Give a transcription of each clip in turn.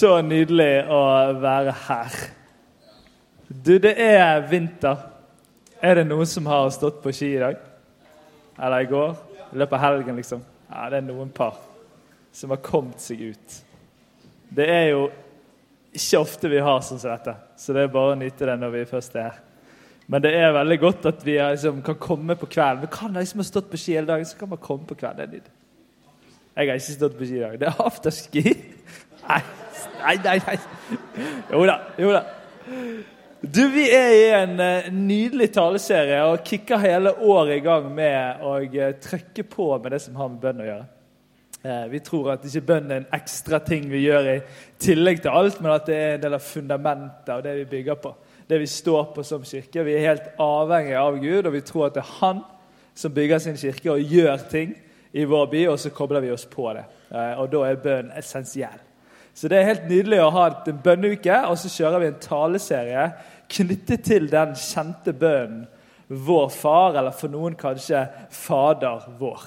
Så nydelig å være her. Du, det er vinter. Er det noen som har stått på ski i dag? Eller i går? I løpet av helgen, liksom? Ja, det er noen par som har kommet seg ut. Det er jo ikke ofte vi har sånn som dette, så det er bare å nyte det når vi først er her. Men det er veldig godt at vi liksom, kan komme på kvelden. Vi kan liksom ha stått på ski hele dagen, så kan man komme på kvelden. Jeg har ikke stått på ski i dag. Det er afterski. Nei, nei, nei. nei. Jo da. Jo da. Du, Vi er i en uh, nydelig taleserie og kicker hele året i gang med å uh, trykke på med det som har med bønn å gjøre. Uh, vi tror at ikke bønn er en ekstra ting vi gjør i tillegg til alt, men at det er en del av fundamentet og det vi bygger på. Det vi står på som kirke. Vi er helt avhengige av Gud, og vi tror at det er Han som bygger sin kirke og gjør ting i vår by, og så kobler vi oss på det. Og da er bønn essensiell. Så det er helt nydelig å ha en bønneuke, og så kjører vi en taleserie knyttet til den kjente bønnen Vår Far, eller for noen kanskje Fader vår.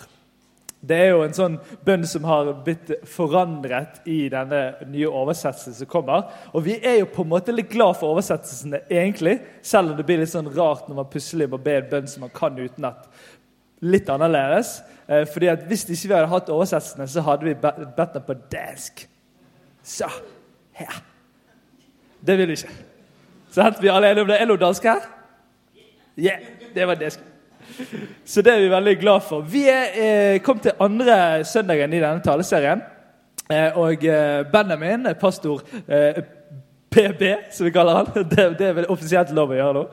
Det er jo en sånn bønn som har blitt forandret i denne nye oversettelsen som kommer. Og vi er jo på en måte litt glad for oversettelsene, egentlig, selv om det blir litt sånn rart når man plutselig må be en bønn som man kan utenat. Litt annerledes. Eh, fordi at Hvis ikke vi hadde hatt oversettelsene, så hadde vi bedt den på dansk. Så her. Det vil vi ikke. Så vi alle enige om det. Er det noe dansk her? Yeah, det var skulle. Så det er vi veldig glad for. Vi er eh, kommet til andre søndagen i denne taleserien. Eh, og eh, Benjamin, pastor eh, PB, som vi kaller han Det, det er vel offisielt lov å gjøre nå.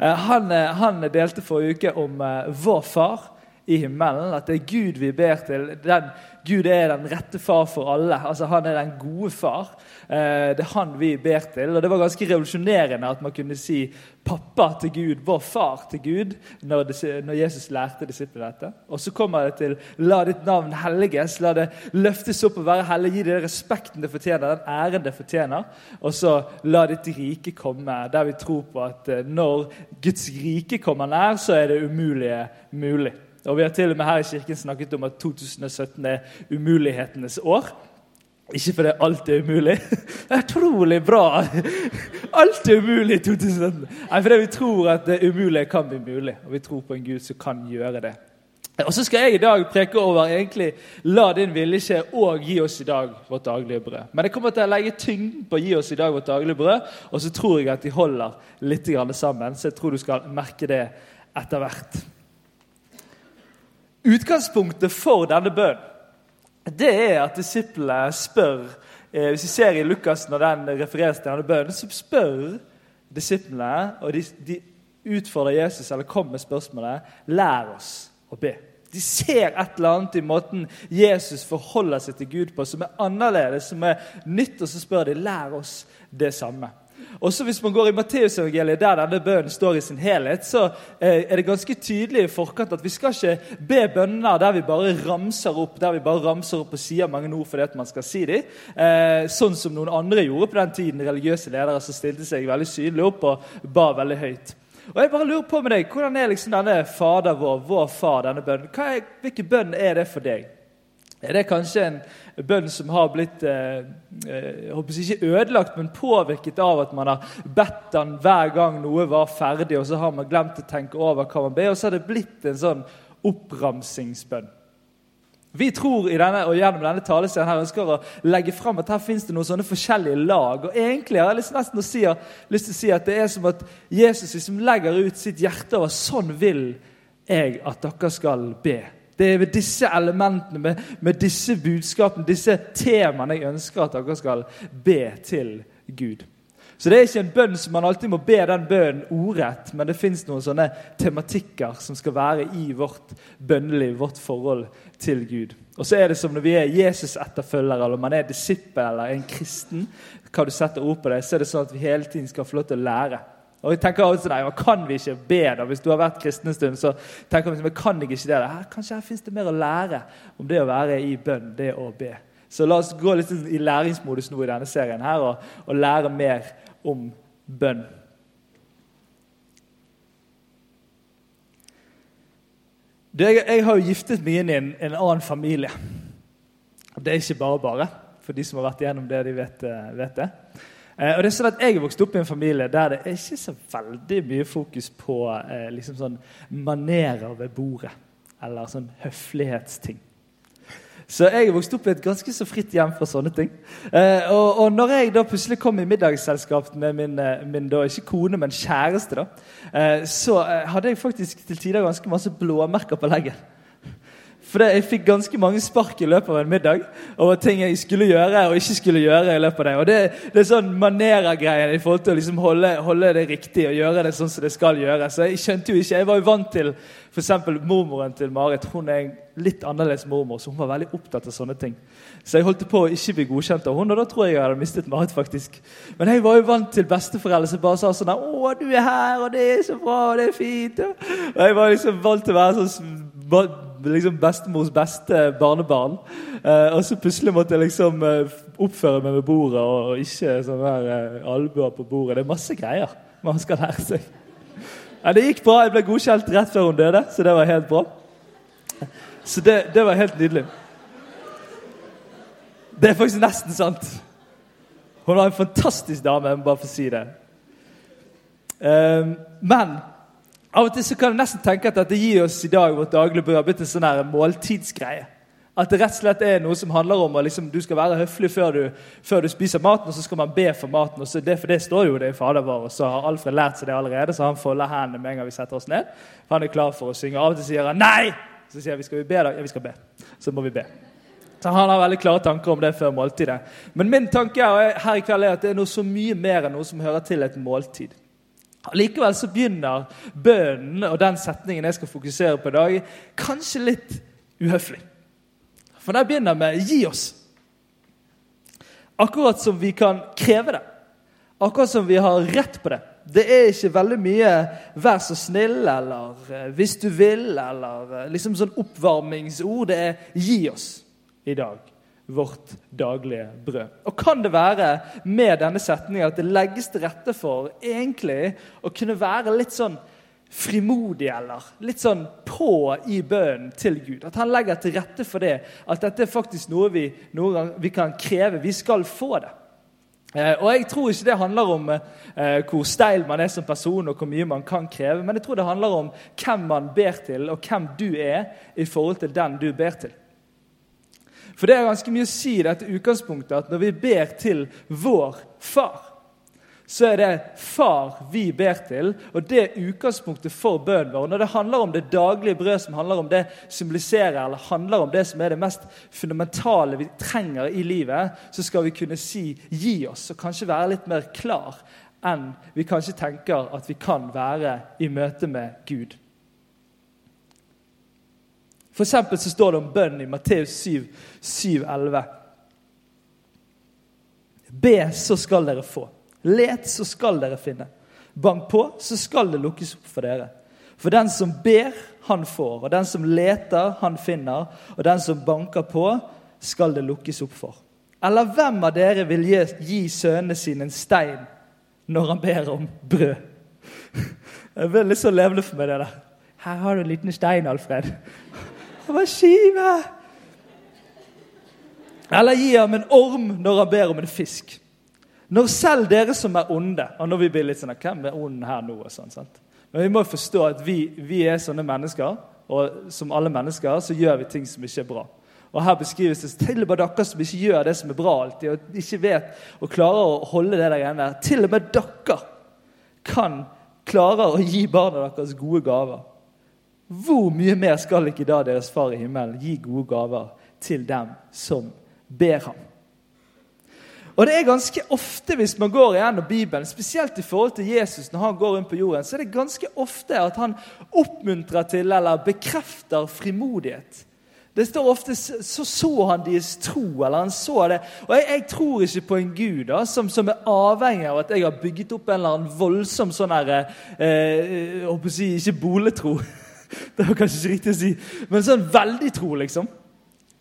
Eh, han, eh, han, delte forrige uke om vår far i himmelen. At det er Gud vi ber til. Den, Gud er den rette far for alle. Altså Han er den gode far. Eh, det er han vi ber til. Og Det var ganske revolusjonerende at man kunne si 'pappa til Gud', 'vår far til Gud', når, når Jesus lærte disiplene dette. Og så kommer det til 'la ditt navn helliges', la det løftes opp og være hellig, gi det respekten det fortjener, den æren det fortjener. Og så 'la ditt rike komme', der vi tror på at eh, når Guds rike kommer nær, så er det umulige mulig. Og Vi har til og med her i kirken snakket om at 2017 er umulighetenes år. Ikke fordi alt er umulig. Det er utrolig bra! Alt er umulig i 2017. Nei, fordi vi tror at det umulige kan bli mulig, og vi tror på en Gud som kan gjøre det. Og Så skal jeg i dag preke over egentlig la din vilje skje og gi oss i dag vårt daglige brød. Men jeg kommer til å legge tyngden på å gi oss i dag vårt daglige brød, og så tror jeg at de holder litt sammen. Så jeg tror du skal merke det etter hvert. Utgangspunktet for denne bønnen det er at disiplene spør eh, Hvis vi ser i Lukas når den refereres til denne bønnen, så spør disiplene, og de, de utfordrer Jesus eller kommer med spørsmålet Lær oss å be. De ser et eller annet i måten Jesus forholder seg til Gud på, som er annerledes, som er nytt, og så spør de lær oss det samme. Også Hvis man går i Matteusevangeliet, der denne bønnen står i sin helhet, så eh, er det ganske tydelig i forkant at vi skal ikke be bønner der vi bare ramser opp der vi bare ramser opp og sier mange ord fordi at man skal si dem. Eh, sånn som noen andre gjorde på den tiden, religiøse ledere som stilte seg veldig synlig opp og ba veldig høyt. Og jeg bare lurer på med deg, Hvordan er liksom denne Fader vår, vår far, denne bønnen? Hvilken bønn er det for deg? Er det kanskje en bønn som har blitt eh, håper ikke ødelagt, men påvirket av at man har bedt den hver gang noe var ferdig, og så har man glemt å tenke over hva man ber, og så har det blitt en sånn oppramsingsbønn. Vi tror i denne, og gjennom denne talescenen her ønsker å legge fram at her finnes det noen sånne forskjellige lag. og egentlig har jeg lyst, nesten å si, lyst til å si at det er som at Jesus liksom legger ut sitt hjerte over sånn vil jeg at dere skal be. Det er ved disse elementene, med, med disse budskapene, disse temaene, jeg ønsker at dere skal be til Gud. Så det er ikke en bønn som man alltid må be den bønnen ordrett, men det fins noen sånne tematikker som skal være i vårt bønneliv, vårt forhold til Gud. Og så er det som når vi er Jesus-etterfølgere, eller man er disippel eller en kristen, hva du setter ord på det, så er det sånn at vi hele tiden skal få lov til å lære. Og jeg tenker også, nei, Kan vi ikke be, da? Hvis du har vært kristen en stund, så tenker vi, men kan jeg ikke det? Her, kanskje her fins det mer å lære om det å være i bønn, det å be. Så la oss gå litt i læringsmodus nå i denne serien her og, og lære mer om bønn. Jeg, jeg, har jo giftet meg inn i en, en, annen familie. Det er ikke bare bare, for de som har vært igjennom det, de vet, eh, vet det. Eh, og det er sånn at Jeg er vokst opp i en familie der det er ikke så veldig mye fokus på eh, liksom sånn manerer ved bordet. Eller sånn høflighetsting. Så jeg er vokst opp i et ganske så fritt hjem fra sånne ting. Eh, og, og, når jeg da plutselig kom i middagsselskap med min, eh, min da, ikke kone, men kjæreste, da, eh, så hadde jeg faktisk til tider ganske masse blåmerker på leggen. For Jeg fikk ganske mange spark i løpet av en middag over ting jeg skulle gjøre og ikke skulle gjøre. i løpet av Det Og det, det er sånn maneragreien i forhold til å liksom holde, holde, det riktig og gjøre det sånn som det skal gjøre. Så Jeg skjønte jo ikke, jeg var jo vant til f.eks. mormoren til Marit. Hun er en litt annerledes mormor, så hun var veldig opptatt av sånne ting. Så jeg holdt på å ikke bli godkjent av hun, og da tror jeg jeg hadde mistet Marit. faktisk. Men jeg var jo vant til besteforeldre som bare sa sånn 'Å, du er her, og det er så bra, og det er fint.' Og jeg var liksom vant til å være sånn liksom bestemors beste barnebarn. Eh, og så plutselig måtte jeg liksom eh, oppføre meg ved bordet og ikke sånn her eh, albuer på bordet. Det er masse greier man skal lære seg. Ja, det gikk bra. Jeg ble godkjent rett før hun døde, så det var helt bra. Så det, det var helt nydelig. Det er faktisk nesten sant. Hun var en fantastisk dame, jeg må bare få si det. Men av og til så kan jeg nesten tenke at dette gir oss i dag vårt daglige brød blitt en sånn her måltidsgreie. At det rett og slett er noe som handler om at liksom, du skal være høflig før du, før du, spiser maten, og så skal man be for maten. og så det, For det står jo det i Fader vår, og så har Alfred lært seg det allerede. Så han folder hendene med en gang vi setter oss ned. For han er klar for å synge. Av og til sier han 'nei'! Så sier vi 'skal vi be', da? Ja, vi skal be. Så må vi be. Så Han har veldig klare tanker om det før måltidet. Men min tanke her i kveld er at det er noe så mye mer enn noe som hører til et måltid. Likevel så begynner bønnen og den setningen jeg skal fokusere på i dag, kanskje litt uhøflig. For den begynner med 'gi oss'. Akkurat som vi kan kreve det. Akkurat som vi har rett på det. Det er ikke veldig mye 'vær så snill' eller eh, 'hvis du vil' eller eh, liksom sånn oppvarmingsord. Det er 'gi oss' i dag vårt daglige brød. Og Kan det være med denne setningen at det legges til rette for egentlig å kunne være litt sånn frimodig eller litt sånn på i bønnen til Gud? At han legger til rette for det. At dette er faktisk noe vi gang vi kan kreve. Vi skal få det. Eh, og Jeg tror ikke det handler om eh, hvor steil man er som person, og hvor mye man kan kreve, men jeg tror det handler om hvem man ber til, og hvem du er i forhold til den du ber til. For det er ganske mye å si i dette utgangspunktet at når vi ber til vår far, så er det far vi ber til, og det er utgangspunktet for bønnen vår. Når det handler om det daglige brød, som handler om det symboliserer, eller handler om det som er det mest fundamentale vi trenger i livet, så skal vi kunne si 'gi oss', og kanskje være litt mer klar enn vi kanskje tenker at vi kan være i møte med Gud. For eksempel så står det om bønn i Matteus 7, 7, 11. Be, så skal dere få. Let, så skal dere finne. Bank på, så skal det lukkes opp for dere. For den som ber, han får. Og den som leter, han finner. Og den som banker på, skal det lukkes opp for. Eller hvem av dere vil gi, gi sønnene sine en stein når han ber om brød? Det er veldig så levende for meg, det der. Her har du en liten stein, Alfred. Hva skive! Eller gi ham en orm når han ber om en fisk. Når selv dere som er onde og når vi blir litt sånn, Hvem er ond her nå? og sånn, sant? Men vi må forstå at vi, vi, er sånne mennesker, og som alle mennesker så gjør vi ting som ikke er bra. Og Her beskrives det til og med dere som ikke gjør det som er bra alltid, og ikke vet og klarer å holde det der igjen. Til og med dere kan klare å gi barna deres gode gaver. Hvor mye mer skal ikke da deres far i himmelen gi gode gaver til dem som ber ham? Og det er ganske ofte hvis man går igjennom Bibelen, spesielt i forhold til Jesus når han går rundt på jorden, så er det ganske ofte at han oppmuntrer til eller bekrefter frimodighet. Det står ofte så så han deres tro. eller han så det. Og Jeg, jeg tror ikke på en gud da, som, som, er avhengig av at jeg har bygget opp en eller annen voldsom sånn her, eh, jeg håper å si, Ikke boletro, det var kanskje ikke riktig å si, men sånn veldig tro, liksom.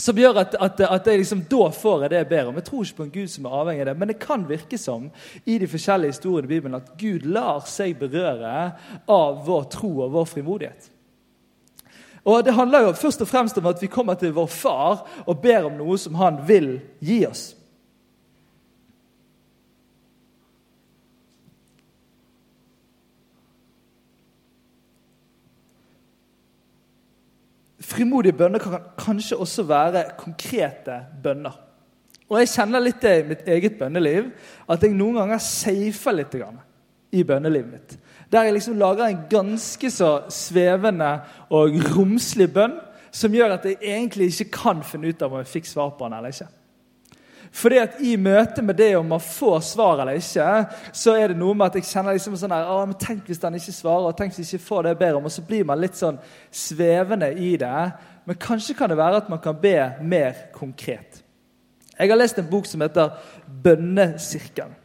Som gjør at, at, at jeg liksom, da får jeg det jeg ber om. Jeg tror ikke på en Gud som er avhengig av det. Men det kan virke som i de forskjellige historiene i Bibelen at Gud lar seg berøre av vår tro og vår frimodighet. Og Det handler jo først og fremst om at vi kommer til vår far og ber om noe som han vil gi oss. Frimodige bønner kan kanskje også være konkrete bønner. Og Jeg kjenner litt det i mitt eget bønneliv, at jeg noen ganger safer litt i bønnelivet mitt. Der jeg liksom lager en ganske så svevende og romslig bønn som gjør at jeg egentlig ikke kan finne ut av om jeg fikk svar på den eller ikke. Fordi at I møte med det om man får svar eller ikke, så er det noe med at jeg kjenner liksom sånn her, men Tenk hvis han ikke svarer, og tenk hvis jeg ikke får det jeg ber om. Og så blir man litt sånn svevende i det. Men kanskje kan det være at man kan be mer konkret. Jeg har lest en bok som heter 'Bønnesirkelen'.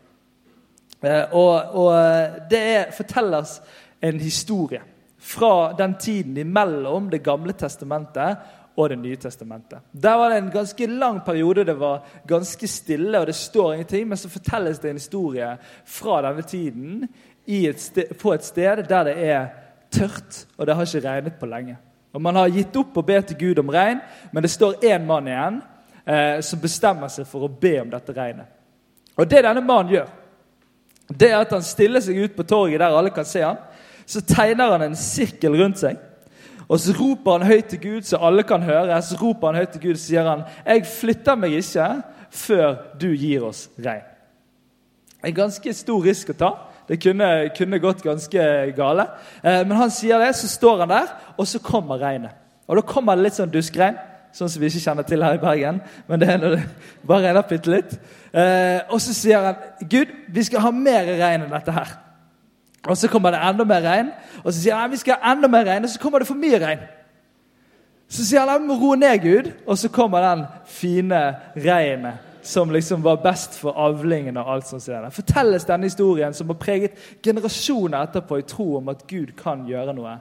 Eh, og, og det er, fortelles en historie fra den tiden imellom Det gamle testamentet og Det nye testamentet. Der var det en ganske lang periode det var ganske stille, og det står ingenting, men så fortelles det en historie fra denne tiden et sted, på et sted der det er tørt, og det har ikke regnet på lenge. Og Man har gitt opp å be til Gud om regn, men det står én mann igjen eh, som bestemmer seg for å be om dette regnet. Og Det denne mannen gjør, det er at han stiller seg ut på torget der alle kan se ham, Så tegner han en sirkel rundt seg. Og så roper han høyt til Gud, så alle kan høre. Så roper han høyt til Gud, og sier han, 'Jeg flytter meg ikke før du gir oss regn'. En ganske stor risk å ta. Det kunne, kunne gått ganske gale. Eh, men han sier det, så står han der, og så kommer regnet. Og da kommer det litt sånn duskregn, sånn som vi ikke kjenner til her i Bergen. Men det er når det bare regner bitte litt. Eh, og så sier han, 'Gud, vi skal ha mer regn enn dette her'. Og så kommer det enda mer regn. Og så sier han vi skal ha enda mer regn, og så kommer det for mye regn. Så sier han vi må roe ned, Gud. Og så kommer den fine regnet som liksom var best for avlingen og alt ser det. Fortelles denne historien som har preget generasjoner etterpå i tro om at Gud kan gjøre noe.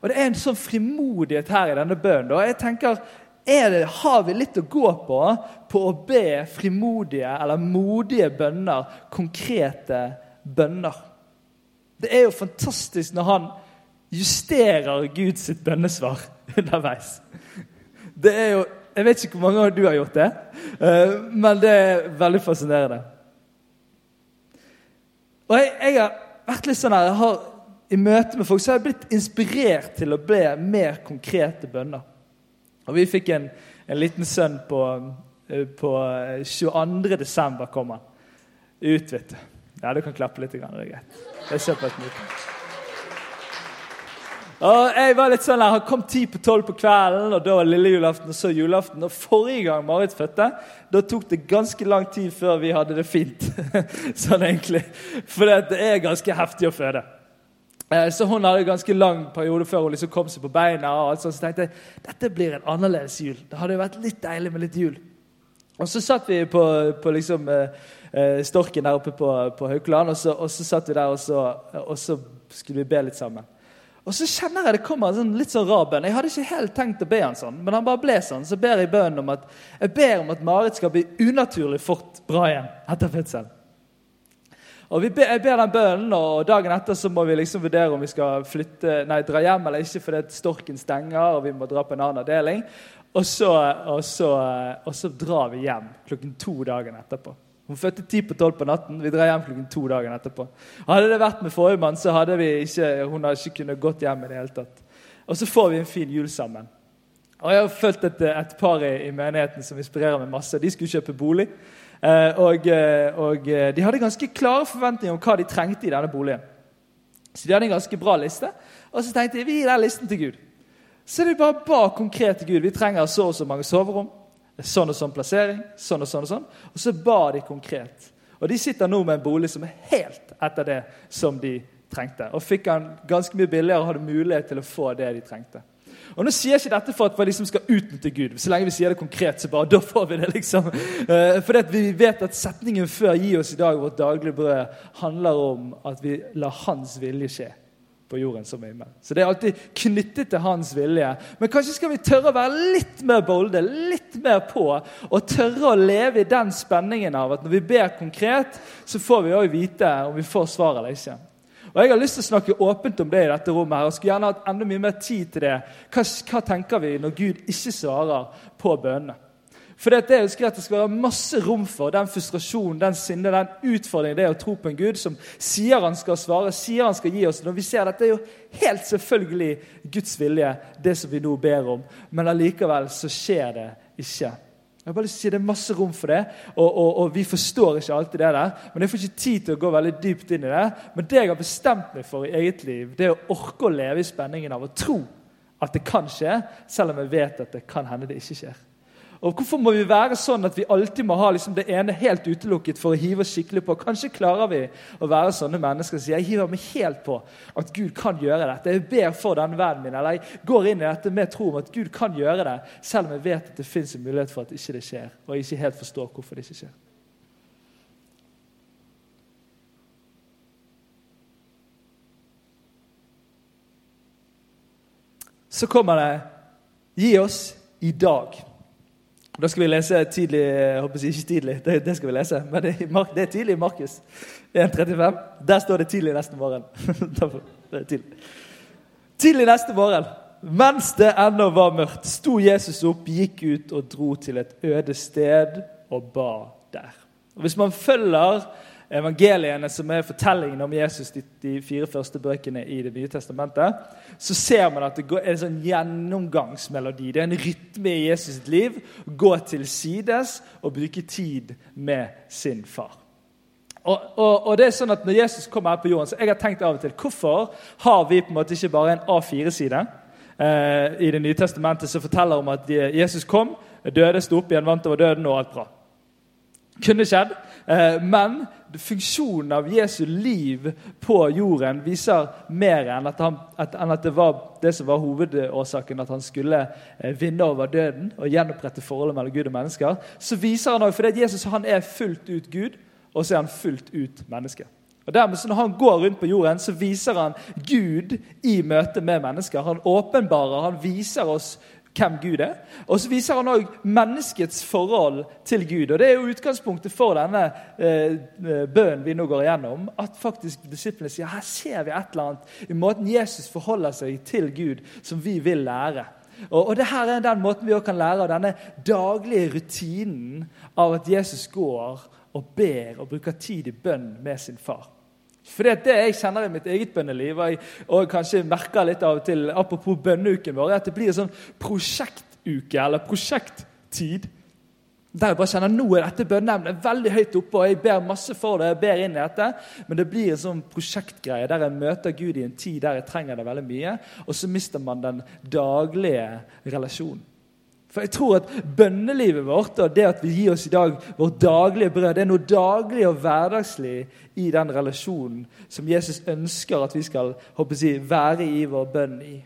Og Det er en sånn frimodighet her i denne bønnen. Og jeg tenker, det, Har vi litt å gå på på å be frimodige eller modige bønner, konkrete bønner? Det er jo fantastisk når han justerer Guds bønnesvar underveis. Det er jo, Jeg vet ikke hvor mange ganger du har gjort det, eh, men det er veldig fascinerende. Og jeg, jeg har vært litt sånn her, jeg har, I møte med folk så har jeg blitt inspirert til å be mer konkrete bønner. Og Vi fikk en, en liten sønn på, eh, på 22. desember kom han ut. vet du. Ja, du kan klappe litt. Det er greit. Det er på mye. Og jeg var litt sånn der, Han kom ti på tolv på kvelden, og da var lille julaften og så julaften. Og Forrige gang Marit fødte, da tok det ganske lang tid før vi hadde det fint. sånn egentlig. For det er ganske heftig å føde. Eh, så hun hadde en ganske lang periode før hun liksom kom seg på beina. og alt sånt, Så tenkte jeg dette blir en annerledes jul. Det hadde jo vært litt deilig med litt jul. Og så satt vi på, på liksom, eh, Storken der oppe på, på Haukeland, og og så, satt vi der og så, og så, skulle vi be litt sammen. Og så kjenner jeg det kommer en sånn, litt sånn rar bønn. Jeg hadde ikke helt tenkt å be han sånn, men han bare ble sånn. Så ber jeg bønnen om at jeg ber om at Marit skal bli unaturlig fort bra igjen etter fødselen. Og vi ber, Jeg ber den bønnen, og dagen etter så må vi liksom vurdere om vi skal flytte, nei, dra hjem eller ikke fordi storken stenger og vi må dra på en annen avdeling. Og så, og, så, og så, drar vi hjem klokken to dagen etterpå. Hun fødte ti på tolv på natten. Vi drar hjem klokken to dagen etterpå. Hadde det vært med forrige mann, så hadde vi ikke, hun hadde ikke kunnet gått hjem. i det hele tatt. Og så får vi en fin jul sammen. Og Jeg har fulgt et, et par i, i, menigheten som inspirerer meg masse. De skulle kjøpe bolig. Eh, og, eh, og, eh, de hadde ganske klare forventninger om hva de trengte i denne boligen. Så de hadde en ganske bra liste. Og så tenkte jeg vi gir den listen til Gud. Så de bare ba konkret til Gud. Vi trenger så og så mange soverom. Sånn og sånn plassering. sånn Og sånn og sånn. Og så ba de konkret. Og de sitter nå med en bolig som er helt etter det som de trengte. Og fikk han ganske mye billigere og hadde mulighet til å få det de trengte. Og nå sier jeg ikke dette for at vi liksom skal utnytte Gud. Så lenge vi sier det konkret, så bare da får vi det. liksom. Eh, for vi vet at setningen før 'Gi oss i dag vårt daglige brød' handler om at vi lar Hans vilje skje på jorden som i. Så det er alltid knyttet til hans vilje. Men kanskje skal vi tørre å være litt mer bolde, litt mer på, og tørre å leve i den spenningen av at når vi ber konkret, så får vi òg vite om vi får svar eller ikke. Og Jeg har lyst til å snakke åpent om det i dette rommet. her, og skulle gjerne hatt enda mye mer tid til det. Hva, hva tenker vi når Gud ikke svarer på bønnene? For det, jeg ønsker at det skal være masse rom for den frustrasjonen, den sinne, den utfordringen det er å tro på en Gud som sier han skal svare, sier han skal gi oss. Når vi ser at det er jo helt selvfølgelig Guds vilje, det som vi nå ber om. Men allikevel så skjer det ikke. Jeg har bare lyst til å si Det er masse rom for det, og, og, og, vi forstår ikke alltid det der. Men jeg får ikke tid til å gå veldig dypt inn i det. Men det jeg har bestemt meg for i eget liv, det er å orke å leve i spenningen av å tro at det kan skje, selv om jeg vet at det kan hende det ikke skjer. Og Hvorfor må vi være sånn at vi alltid må ha liksom det ene helt utelukket for å hive oss skikkelig på? Kanskje klarer vi å være sånne mennesker som sier jeg hiver meg helt på at Gud kan gjøre dette. Jeg ber for denne verden min, eller jeg går inn i dette med tro om at Gud kan gjøre det, selv om jeg vet at det fins en mulighet for at ikke det skjer, og jeg ikke helt forstår hvorfor det ikke skjer. Så kommer det 'Gi oss i dag'. Da skal vi lese tidlig jeg håper Ikke tidlig, det, det, skal vi lese, men det, det er tidlig i Markus 1.35. Der står det 'tidlig neste morgen'. tidlig. tidlig neste morgen, mens det ennå var mørkt, sto Jesus opp, gikk ut og dro til et øde sted og ba der. Og Hvis man følger evangeliene, som er fortellingen om Jesus, de, de, fire første bøkene i Det nye testamentet, så ser man at det er en sånn gjennomgangsmelodi. Det er en rytme i Jesus' sitt liv. Gå til sides og bruke tid med sin far. Og, og, og, det er sånn at Når Jesus kommer her på jorden, så jeg har tenkt av og til, hvorfor har vi på en måte ikke bare en A4-side eh, i Det nye testamentet som forteller om at Jesus kom, døde, sto opp igjen, vant over døden, og alt bra. Kunne skjedd. Eh, men funksjonen av Jesu liv på jorden viser mer enn at, han, at, enn at det var det som var hovedårsaken, at han skulle eh, vinne over døden og gjenopprette forholdet mellom Gud og mennesker. Så viser han også, fordi Jesus han er fullt ut Gud, og så er han fullt ut menneske. Og dermed så Når han går rundt på jorden, så viser han Gud i møte med mennesker. Han åpenbarer, han viser oss hvem Gud er. Og så viser han òg menneskets forhold til Gud. Og Det er jo utgangspunktet for denne eh, eh, bønnen vi nå går igjennom. At faktisk disiplene sier her ser vi et eller annet i måten Jesus forholder seg til Gud, som vi vil lære. Og, og det her er den måten vi også kan lære av denne daglige rutinen av at Jesus går og ber og bruker tid i bønn med sin far. For det jeg kjenner i mitt eget bønneliv, og, jeg, og kanskje merker litt av og til, apropos bønneuken vår, er at det blir en sånn prosjektuke eller prosjekttid. Der jeg bare kjenner nå er dette bønneemnet veldig høyt oppe, og jeg ber masse for det. jeg ber inn i dette, Men det blir en sånn prosjektgreie der jeg møter Gud i en tid der jeg trenger det veldig mye. Og så mister man den daglige relasjonen. For jeg tror at bønnelivet vårt og det at vi gir oss i dag vårt daglige brød, det er noe daglig og hverdagslig i den relasjonen som Jesus ønsker at vi skal jeg, være i vår bønn i.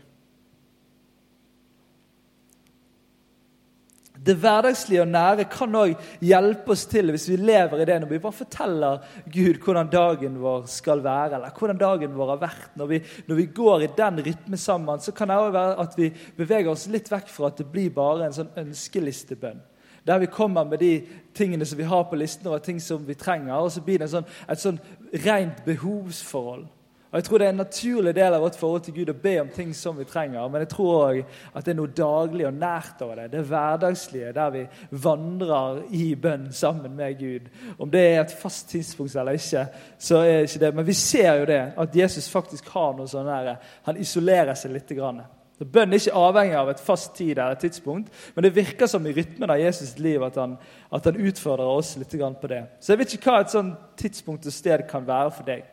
Det hverdagslige og nære kan òg hjelpe oss til hvis vi lever i det når vi bare forteller Gud hvordan dagen vår skal være, eller hvordan dagen vår har vært. Når vi, når vi går i den rytmen sammen, så kan det òg være at vi beveger oss litt vekk fra at det blir bare en sånn ønskelistebønn. Der vi kommer med de tingene som vi har på listen og ting som vi trenger, og så blir det sånn, et sånn rent behovsforhold. Og Jeg tror det er en naturlig del av vårt forhold til Gud å be om ting som vi trenger. Men jeg tror òg at det er noe daglig og nært over det. Det hverdagslige der vi vandrer i bønn sammen med Gud. Om det er et fast tidspunkt eller ikke, så er det ikke det. Men vi ser jo det, at Jesus faktisk har noe sånn der, Han isolerer seg litt. Grann. Så Bønn er ikke avhengig av et fast tid eller et tidspunkt, men det virker som i rytmen av Jesus' liv at han, at han utfordrer oss litt på det. Så jeg vet ikke hva et sånt tidspunkt og sted kan være for deg.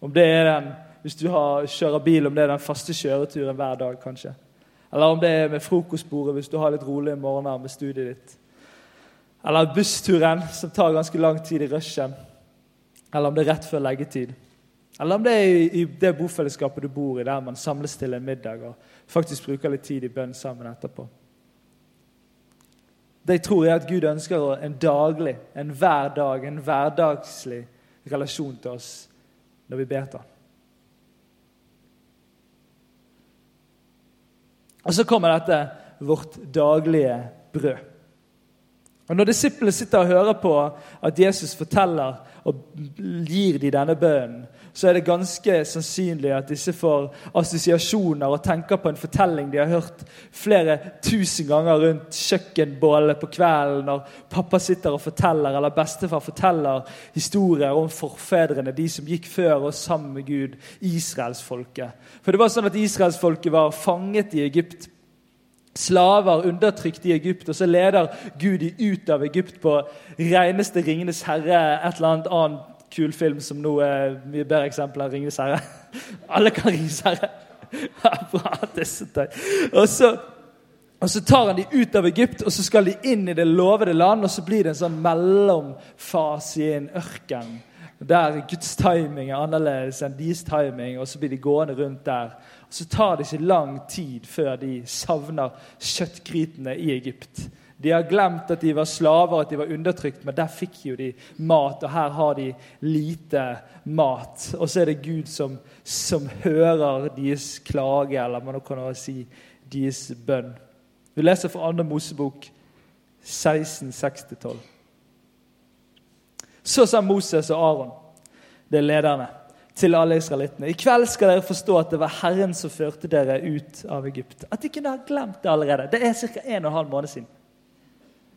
Om det er den, hvis du har, kjører bil, om det er den faste kjøreturen hver dag, kanskje. Eller om det er med frokostbordet hvis du har litt rolige morgener med studiet ditt. Eller bussturen, som tar ganske lang tid i rushen. Eller om det er rett før leggetid. Eller om det er i, i det bofellesskapet du bor i, der man samles til en middag og faktisk bruker litt tid i bønn sammen etterpå. Det jeg tror er at Gud ønsker en daglig, en hver dag, en hverdagslig relasjon til oss når vi ber til ham. Og så kommer dette vårt daglige brød. Og Når disiplene sitter og hører på at Jesus forteller og gir de denne bønnen, så er det ganske sannsynlig at disse får assosiasjoner og tenker på en fortelling de har hørt flere tusen ganger rundt kjøkkenbålet på kvelden når pappa sitter og forteller, eller bestefar forteller historier om forfedrene, de som gikk før oss sammen med Gud, israelsfolket. For det var sånn at israelsfolket var fanget i Egypt slaver undertrykt i Egypt, og så leder Gud de ut av Egypt på reneste 'Ringenes herre', et eller annet annet kul film som nå er mye bedre eksempel enn 'Ringenes herre'. Alle kan 'Ringenes herre'. Bra, det og så, og så tar han de ut av Egypt, og så skal de inn i det lovede land. Og så blir det en sånn mellomfase i en ørken der Guds timing er annerledes enn deres timing, og så blir de gående rundt der. Og Så tar det ikke lang tid før de savner kjøttgrytene i Egypt. De har glemt at de var slaver, at de var undertrykt, men der fikk jo de mat. Og her har de lite mat. Og så er det Gud som, som hører deres klage, eller man kan også si deres bønn. Vi leser fra 2. Mosebok 16, 6-12. Så sa Moses og Aron, det er lederne, til alle israelittene. I kveld skal dere forstå at det var Herren som førte dere ut av Egypt. At de kunne ha glemt det allerede. Det er ca. 1 12 måned siden.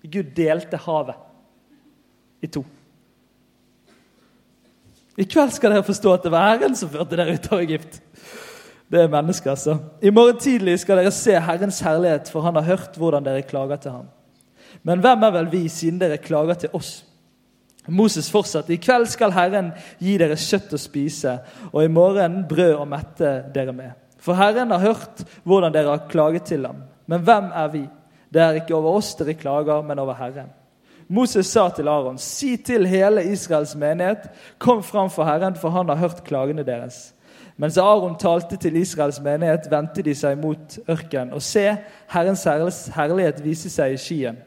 Gud delte havet i to. I kveld skal dere forstå at det var Herren som førte dere ut av Egypt. Det er mennesker, altså. I morgen tidlig skal dere se Herrens herlighet, for han har hørt hvordan dere klager til ham. Men hvem er vel vi, siden dere klager til oss? Moses fortsatte. I kveld skal Herren gi dere kjøtt å spise, og i morgen brød å mette dere med. For Herren har hørt hvordan dere har klaget til ham. Men hvem er vi? Det er ikke over oss dere klager, men over Herren. Moses sa til Aron, si til hele Israels menighet, kom fram for Herren, for han har hørt klagene deres. Mens Aron talte til Israels menighet, vendte de seg mot ørkenen. Og se, Herrens herlighet viste seg i skyen.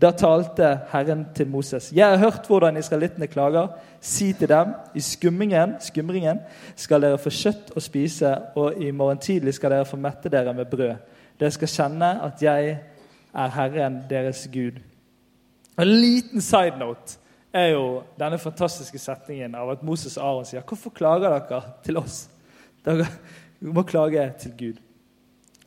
Da talte Herren til Moses. Jeg har hørt hvordan israelittene klager. Si til dem, i skummingen, skumringen skal dere få kjøtt å spise, og i morgen tidlig skal dere få mette dere med brød. Dere skal kjenne at jeg er Herren deres Gud. En liten side note er jo denne fantastiske setningen av at Moses og Aron sier Hvorfor klager dere til oss? Dere må klage til Gud.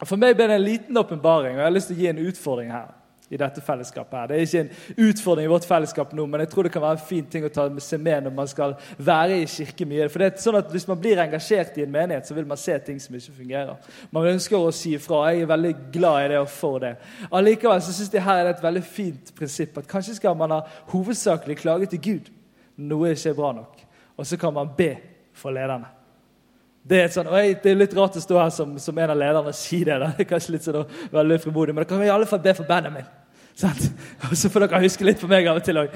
For meg ble det en liten åpenbaring, og jeg har lyst til å gi en utfordring her i dette fellesskapet. her. Det er ikke en utfordring i vårt fellesskap nå, men jeg tror det kan være en fin ting å ta med seg med når man skal være i kirke mye. For det er sånn at Hvis man blir engasjert i en menighet, så vil man se ting som ikke fungerer. Man ønsker å si ifra. Jeg er veldig glad i det og for det. Allikevel så syns jeg her er det et veldig fint prinsipp at kanskje skal man ha hovedsakelig klage til Gud noe ikke er bra nok. Og så kan man be for lederne. Det er, sånn, jeg, det er, litt rart å stå her som, som en av lederne og si det. Da. Det er kanskje litt sånn veldig frimodig, men da kan vi i alle fall be for bandet min. Og så får dere huske litt på meg av og til òg.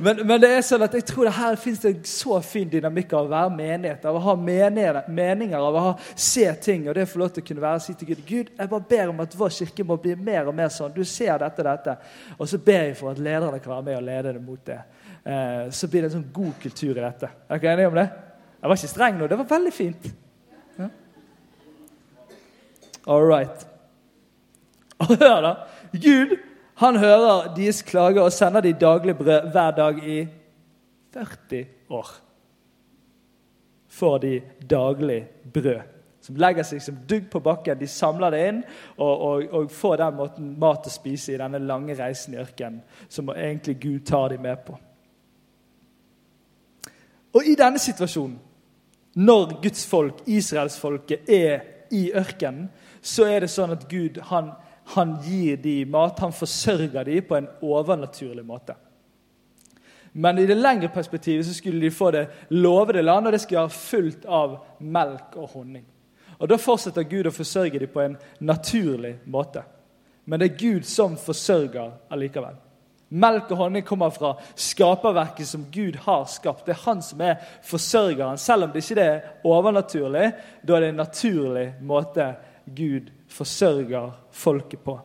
Men, men, det er sånn at jeg tror det her finnes en så fin dynamikk av å være menighet, av å ha meninger, av å ha, se ting. Og det å få lov til å kunne være si til Gud Gud, jeg bare ber om at vår kirke må bli mer og mer sånn. Du ser dette og dette. Og så ber jeg for at lederne kan være med og lede det mot det. Eh, så blir det en sånn god kultur i dette. Er dere enige om det? Jeg var ikke streng nå. Det var veldig fint. Ja. All right. Og hør, da. Gud han hører deres klager og sender de daglig brød hver dag i 40 år. Får de daglig brød. Som legger seg som dugg på bakken. De samler det inn og, og, og får den måten mat å spise i denne lange reisen i ørkenen, som egentlig Gud tar dem med på. Og i denne situasjonen, når Guds folk, israelsfolket, er i ørkenen, så er det sånn at Gud han han gir dem mat, han forsørger dem på en overnaturlig måte. Men i det lengre perspektivet så skulle de få det lovede land, og det skulle være fullt av melk og honning. Og Da fortsetter Gud å forsørge dem på en naturlig måte. Men det er Gud som forsørger allikevel. Melk og honning kommer fra skaperverket som Gud har skapt. Det er han som er forsørgeren. Selv om det ikke er overnaturlig, da er det en naturlig måte Gud forsørger folket på.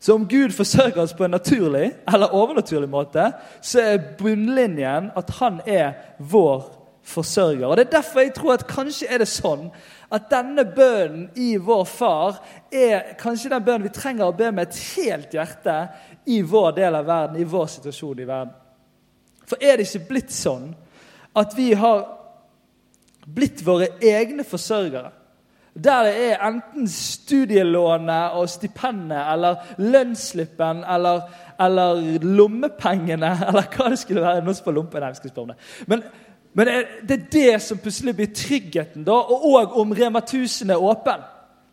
Så om Gud forsørger oss på en naturlig eller overnaturlig måte, så er bunnlinjen at han er vår forsørger. Og Det er derfor jeg tror at kanskje er det sånn at denne bønnen i vår far er kanskje den bønnen vi trenger å be med et helt hjerte i vår del av verden, i vår situasjon i verden. For er det ikke blitt sånn at vi har blitt våre egne forsørgere? Der det er enten studielånet og stipendet eller lønnsslippen eller, eller, lommepengene eller hva det skulle være. Nå spør lompe, nei, skal spørre om det. Men, men det er det som plutselig blir tryggheten, da, og om Rema 1000 er åpen.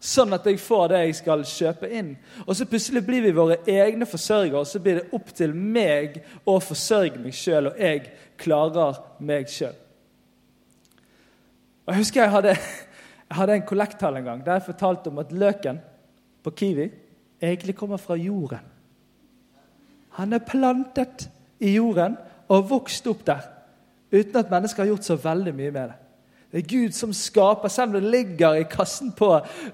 Sånn at jeg får det jeg skal kjøpe inn. Og så plutselig blir vi våre egne forsørgere, og så blir det opp til meg å forsørge meg sjøl, og jeg klarer meg sjøl. Jeg husker jeg hadde jeg hadde en kollekthall en gang der jeg fortalte om at løken på Kiwi egentlig kommer fra jorden. Han er plantet i jorden og vokst opp der uten at mennesker har gjort så veldig mye med det. Det er Gud som skaper. Selv om det ligger i kassen på,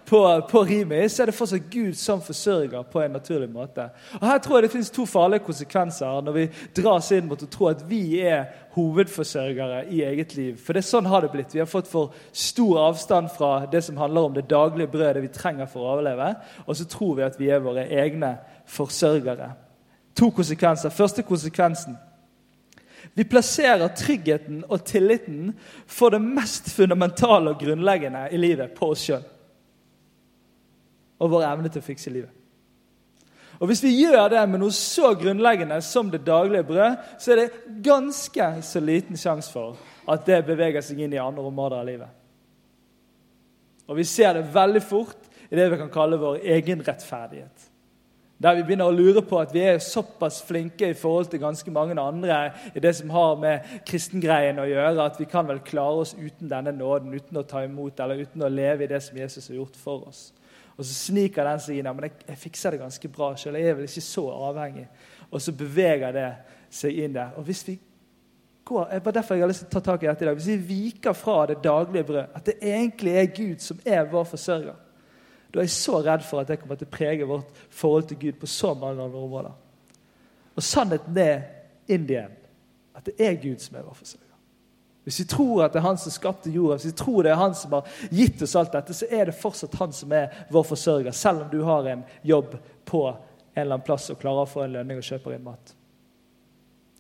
på, på Rimi, så er det fortsatt Gud som forsørger på en naturlig måte. Og Her tror jeg det finnes to farlige konsekvenser når vi dras inn mot å tro at vi er hovedforsørgere i eget liv. For det er sånn har det blitt. Vi har fått for stor avstand fra det som handler om det daglige brødet vi trenger for å overleve, og så tror vi at vi er våre egne forsørgere. To konsekvenser. Første konsekvensen vi plasserer tryggheten og tilliten for det mest fundamentale og grunnleggende i livet på oss sjøl. Og vår evne til å fikse livet. Og Hvis vi gjør det med noe så grunnleggende som det daglige brød, så er det ganske så liten sjanse for at det beveger seg inn i andre områder av livet. Og vi ser det veldig fort i det vi kan kalle vår egenrettferdighet. Der vi begynner å lure på at vi er såpass flinke i forhold til ganske mange andre i det som har med kristengreien å gjøre, at vi kan vel klare oss uten denne nåden, uten å ta imot eller uten å leve i det som Jesus har gjort for oss. Og så sniker den seg inn. Men jeg, jeg fikser det ganske bra sjøl. Jeg er vel ikke så avhengig. Og så beveger det seg inn der. Og hvis vi går, var derfor jeg har lyst til å ta tak i dette i dag. Hvis vi viker fra det daglige brød, at det egentlig er Gud som er vår forsørger da er jeg så redd for at det kommer til å prege vårt forhold til Gud på så mange andre områder. Og sannheten er Indien, at det er Gud som er vår forsørger. Hvis vi tror at det er han som skapte jorda, hvis vi tror det er han som har gitt oss alt dette, så er det fortsatt han som er vår forsørger, selv om du har en jobb på en eller annen plass og klarer å få en lønning og kjøper inn mat.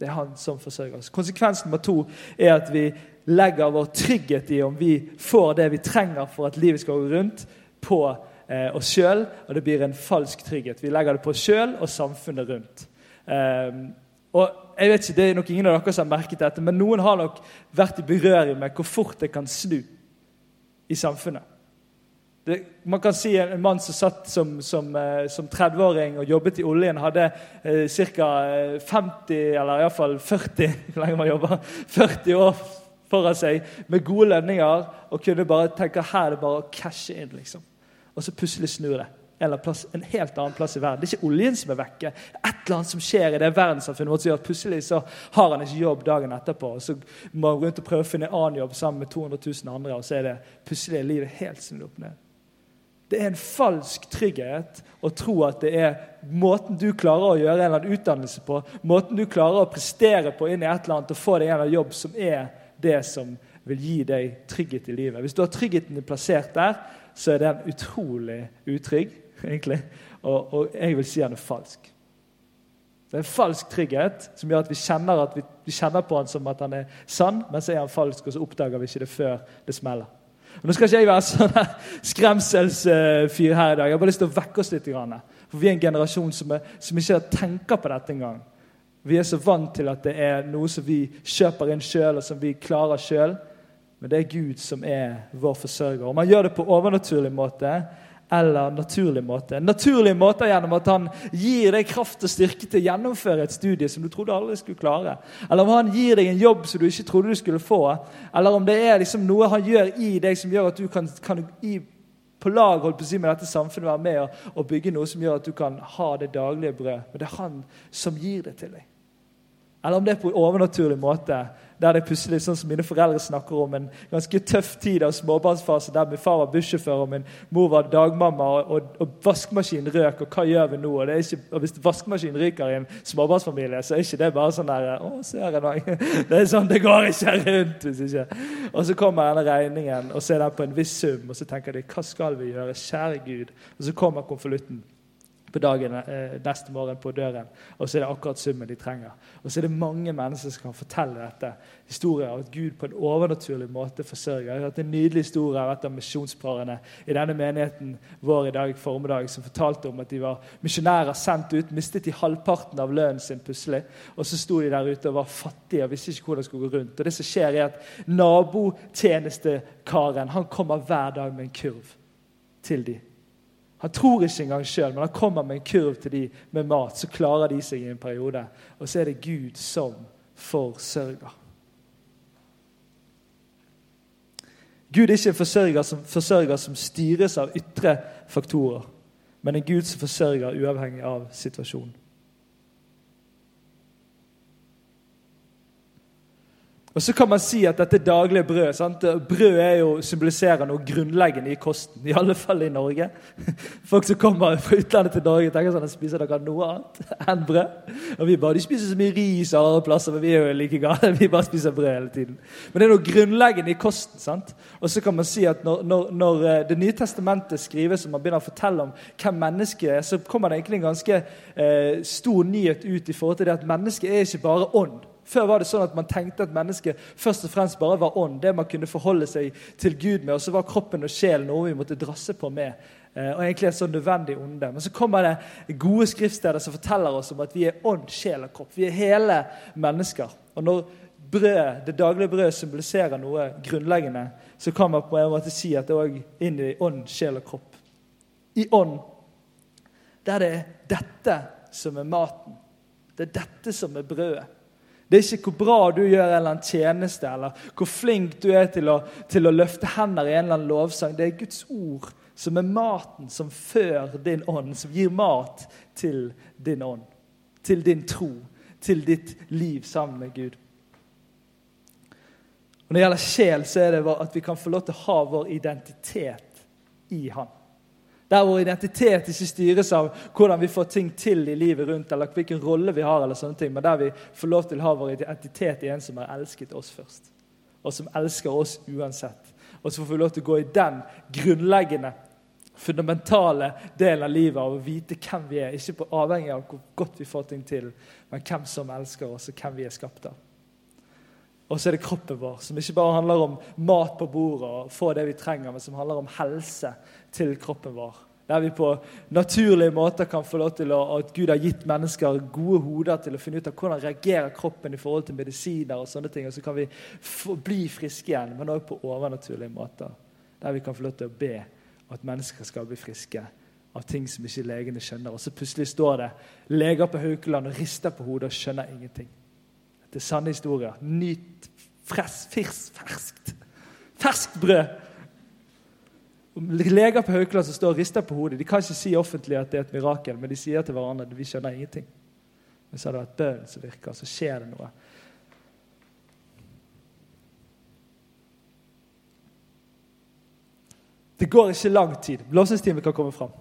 Det er han som forsørger oss. Konsekvensen nummer to er at vi legger vår trygghet i om vi får det vi trenger for at livet skal gå rundt, på oss sjøl, og det blir en falsk trygghet. Vi legger det på oss sjøl og samfunnet rundt. Eh, og jeg vet ikke, Det er nok ingen av dere som har merket dette, men noen har nok vært i berøring med hvor fort det kan snu i samfunnet. Det, man kan si En mann som satt som, som, eh, som 30-åring og jobbet i oljen, hadde eh, ca. 50, eller iallfall 40 hvor lenge man jobber, 40 år foran seg med gode lønninger og kunne bare tenke her er det bare å cashe inn. liksom og så plutselig snur det. Eller plass, en helt annen plass i verden. Det er ikke oljen som er vekke. Et eller annet som skjer i det verdenssamfunnet vårt som gjør at plutselig så har han ikke jobb dagen etterpå. og Så må han rundt og prøve å finne en annen jobb sammen med 200 000 andre, og så er det plutselig livet helt snudd opp ned. Det er en falsk trygghet å tro at det er måten du klarer å gjøre en eller annen utdannelse på, måten du klarer å prestere på inn i et eller annet og få deg en eller annen jobb, som er det som vil gi deg trygghet i livet. Hvis du har tryggheten din plassert der, så er den utrolig utrygg, egentlig. Og, og jeg vil si han er falsk. Det er en falsk trygghet som gjør at vi kjenner, at vi, vi kjenner på han som at han er sann, men så er han falsk, og så oppdager vi ikke det før det smeller. Og nå skal ikke jeg være sånn skremselsfyr her i dag. Jeg har bare lyst til å vekke oss litt. For vi er en generasjon som, er, som ikke tenker på dette engang. Vi er så vant til at det er noe som vi kjøper inn sjøl, og som vi klarer sjøl. Men det er Gud som er vår forsørger. Om han gjør det på overnaturlig måte eller naturlig måte. Naturlig måte gjennom at han gir deg kraft og styrke til å gjennomføre et studie som du trodde aldri skulle klare. Eller om han gir deg en jobb som du ikke trodde du skulle få. Eller om det er liksom noe han gjør i deg som gjør at du kan, kan i på lag holdt på å si med dette samfunnet, være med og, og bygge noe som gjør at du kan ha det daglige brød. Men det er han som gir det til deg. Eller om det er på overnaturlig måte. Der det plutselig, sånn som Mine foreldre snakker om en ganske tøff tid av småbarnsfase der min far var bussjåfør og min mor var dagmamma, og, og, og vaskemaskinen røk. og Hva gjør vi nå? Og, ikke, og Hvis vaskemaskinen ryker i en småbarnsfamilie, så er ikke det bare sånn der, å, ser jeg noe. Det er sånn, det går ikke rundt. hvis ikke. Og så kommer denne regningen, og så er den på en viss sum. Og så tenker de hva skal vi gjøre? Kjære Gud. Og så kommer konvolutten på dagen eh, neste morgen på døren. Og så er det akkurat summen de trenger. Og så er det mange mennesker som kan fortelle dette. Historier av at Gud på en overnaturlig måte forsørger. Jeg har hatt en nydelig historie av et av misjonsparene i denne menigheten vår i dag formiddag som fortalte om at de var misjonærer sendt ut, mistet de halvparten av lønnen sin plutselig. Og så sto de der ute og var fattige og visste ikke hvordan de skulle gå rundt. Og det som skjer er at Nabotjenestekaren han kommer hver dag med en kurv til dem han tror ikke engang sjøl, men han kommer med en kurv til dem med mat. Så klarer de seg i en periode. Og så er det Gud som forsørger. Gud er ikke en forsørger som, forsørger som styres av ytre faktorer, men en Gud som forsørger uavhengig av situasjonen. Og Så kan man si at dette daglige brød sant? Brød er jo, symboliserer noe grunnleggende i kosten. I alle fall i Norge. Folk som kommer fra utlandet til Norge, tenker sånn at spiser dere noe annet enn brød. Og vi bare, De spiser så mye ris og andre plasser, men vi er jo like gale. Vi bare spiser brød hele tiden. Men det er noe grunnleggende i kosten. sant? Og så kan man si at når, når, når eh, Det nye testamentet skrives og man begynner å fortelle om hvem mennesket er, så kommer det egentlig en ganske eh, stor nyhet ut i forhold til det at mennesket er ikke bare ånd. Før var det sånn at man tenkte at mennesket først og fremst bare var ånd, det man kunne forholde seg til Gud med, og så var kroppen og sjelen noe vi måtte drasse på med. Eh, og egentlig et sånn nødvendig onde. Men så kommer det gode skriftsteder som forteller oss om at vi er ånd, sjel og kropp. Vi er hele mennesker. Og når brød, det daglige brødet symboliserer noe grunnleggende, så kan man på en måte si at det er inn i ånd, sjel og kropp. I ånd, der det er dette som er maten. Det er dette som er brødet. Det er ikke hvor bra du gjør en eller annen tjeneste, eller hvor flink du er til å, til å løfte hender i en eller annen lovsang. Det er Guds ord som er maten som fører din ånd, som gir mat til din ånd. Til din tro, til ditt liv sammen med Gud. Og Når det gjelder sjel, så er det at vi kan få lov til å ha vår identitet i Han. Der vår identitet ikke styres av hvordan vi får ting til i livet rundt, eller hvilken rolle vi har, eller sånne ting, men der vi får lov til å ha vår identitet i en som har elsket oss først. Og som elsker oss uansett. Og så får vi lov til å gå i den grunnleggende, fundamentale delen av livet av å vite hvem vi er. Ikke på avhengig av hvor godt vi får ting til, men hvem som elsker oss, og hvem vi er skapt av. Og så er det kroppen vår, som ikke bare handler om mat på bordet og få det vi trenger, men som handler om helse til kroppen vår. Der vi på naturlige måter kan få lov til å, at Gud har gitt mennesker gode hoder til å finne ut av hvordan reagerer kroppen i forhold til medisiner. og sånne ting, og Så kan vi få, bli friske igjen, men òg på overnaturlige måter. Der vi kan få lov til å be at mennesker skal bli friske av ting som ikke legene skjønner. Og så plutselig står det leger på Haukeland og rister på hodet og skjønner ingenting. Det er sanne historier. Nyt ferskt, ferskt, ferskt brød. Leger på Haukeland som står og rister på hodet, de kan ikke si offentlig at det er et mirakel, men de sier til hverandre at vi skjønner ingenting. Men så har det vært bønnen som virker, så skjer det noe. Det går ikke lang tid. Blåsningstimen kan komme fram.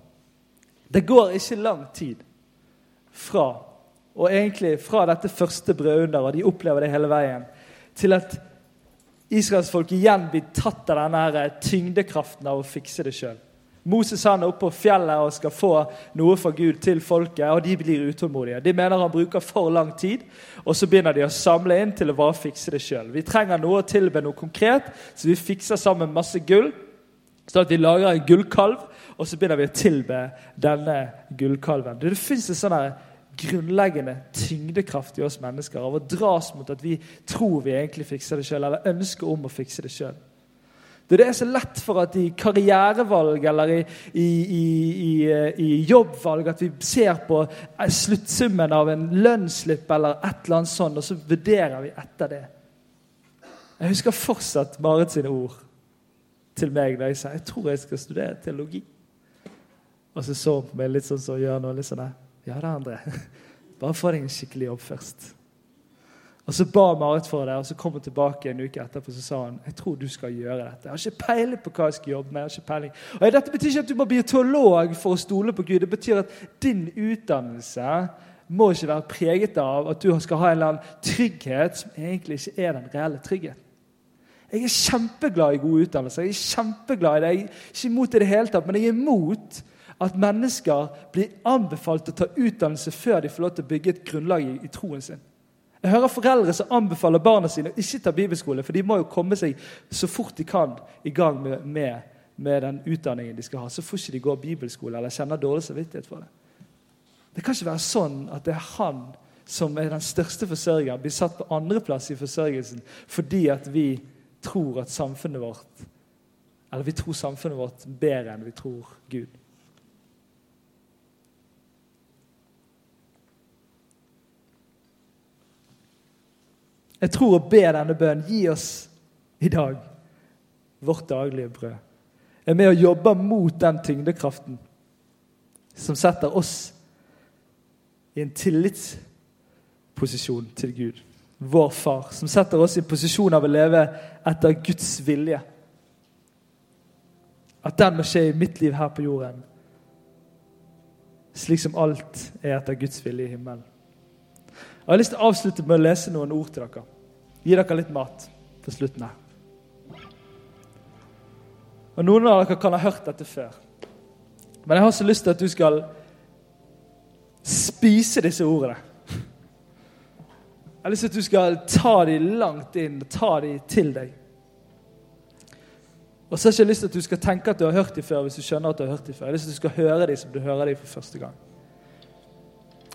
Det går ikke lang tid fra og egentlig fra dette første brødunderet, og de opplever det hele veien, til at israelsfolket igjen blir tatt av denne tyngdekraften av å fikse det sjøl. Moses han er oppe på fjellet og skal få noe fra Gud til folket, og de blir utålmodige. De mener han bruker for lang tid, og så begynner de å samle inn til å bare fikse det sjøl. Vi trenger noe å tilbe noe konkret, så vi fikser sammen masse gull. Sånn at vi lager en gullkalv, og så begynner vi å tilbe denne gullkalven. Det, fins en sånn grunnleggende tyngdekraft i oss mennesker av å dras mot at vi tror vi egentlig fikser det sjøl, eller ønsker om å fikse det sjøl. Det er så lett for at i karrierevalg eller i, i, i, i, jobbvalg at vi ser på sluttsummen av en lønnsslipp eller et eller annet sånt, og så vurderer vi etter det. Jeg husker fortsatt Marit sine ord til meg da jeg sa jeg tror jeg skal studere teologi. Og så så hun på meg litt sånn som så gjør nå. litt sånn der, Ja da, André. Bare få deg en skikkelig jobb først. Og Så ba Marit for det, og så kom hun tilbake en uke etterpå så sa han, jeg tror du skal gjøre dette. Jeg har ikke peiling på hva jeg skal jobbe med. jeg har ikke peiling. Og Dette betyr ikke at du må bli teolog for å stole på Gud. Det betyr at din utdannelse må ikke være preget av at du skal ha en eller annen trygghet som egentlig ikke er den reelle tryggheten. Jeg er kjempeglad i god utdannelse. Jeg er kjempeglad i det. Jeg er ikke imot det i det hele tatt, men jeg er imot at mennesker blir anbefalt å ta utdannelse før de får lov til å bygge et grunnlag i, i troen sin. Jeg hører foreldre som anbefaler barna sine å ikke ta bibelskole, for de må jo komme seg så fort de kan i gang med, med, med den utdanningen de skal ha. Så får ikke de gå bibelskole eller kjenner dårlig samvittighet for det. Det kan ikke være sånn at det er han som er den største forsørgeren, blir satt på andreplass i forsørgelsen fordi at vi tror at samfunnet vårt Eller vi tror samfunnet vårt bedre enn vi tror Gud. Jeg tror å be denne bønnen Gi oss i dag vårt daglige brød. Er med å jobbe mot den tyngdekraften som setter oss i en tillitsposisjon til Gud, vår far, som setter oss i posisjon av å leve etter Guds vilje. At den må skje i mitt liv her på jorden, slik som alt er etter Guds vilje i himmelen. Jeg har lyst til å avslutte med å lese noen ord til dere. Gi dere litt mat på slutten her. Og Noen av dere kan ha hørt dette før. Men jeg har så lyst til at du skal spise disse ordene. Jeg har lyst til at du skal ta dem langt inn ta dem til deg. Og så har jeg ikke lyst til at du skal tenke at du har hørt dem før. hvis du skjønner at du har hørt dem før. Jeg har lyst til at du skal høre dem som du hører dem for første gang.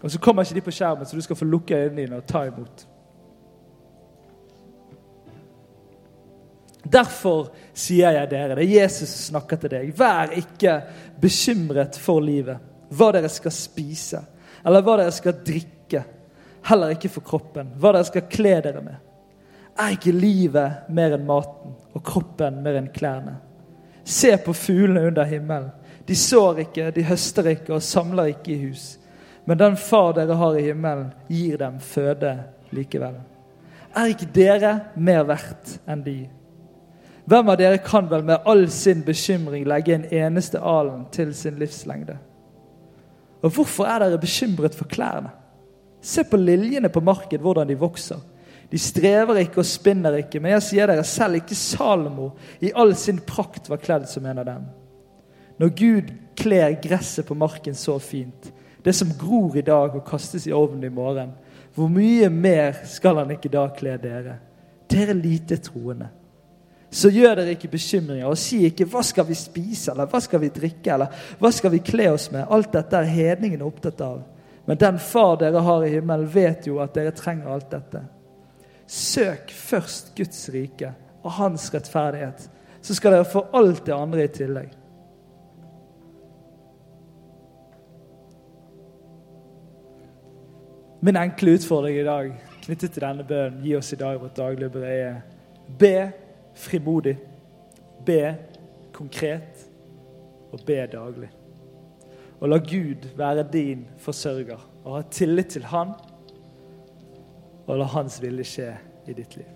Og så kommer ikke de på skjermen, så du skal få lukke øynene dine og ta imot. Derfor sier jeg dere, det er Jesus som snakker til deg, vær ikke bekymret for livet, hva dere skal spise, eller hva dere skal drikke. Heller ikke for kroppen, hva dere skal kle dere med. Er ikke livet mer enn maten, og kroppen mer enn klærne? Se på fuglene under himmelen. De sår ikke, de høster ikke og samler ikke i hus. Men den far dere har i himmelen, gir dem føde likevel. Er ikke dere mer verdt enn de? Hvem av dere kan vel med all sin bekymring legge en eneste alen til sin livslengde? Og hvorfor er dere bekymret for klærne? Se på liljene på markedet, hvordan de vokser. De strever ikke og spinner ikke, men jeg sier dere selv ikke Salomo i all sin prakt var kledd som en av dem. Når Gud kler gresset på marken så fint, det som gror i dag og kastes i ovnen i morgen, hvor mye mer skal han ikke da kle dere? Dere lite troende. Så gjør dere ikke bekymringer og si ikke 'hva skal vi spise', eller 'hva skal vi drikke', eller 'hva skal vi kle oss med'? Alt dette er hedningene opptatt av. Men den far dere har i himmelen, vet jo at dere trenger alt dette. Søk først Guds rike og hans rettferdighet, så skal dere få alt det andre i tillegg. Min enkle utfordring i dag knyttet til denne bønnen, gi oss i dag vårt daglige brede, be frimodig. Be konkret, og be daglig. Og la Gud være din forsørger, og ha tillit til Han, og la Hans vilje skje i ditt liv.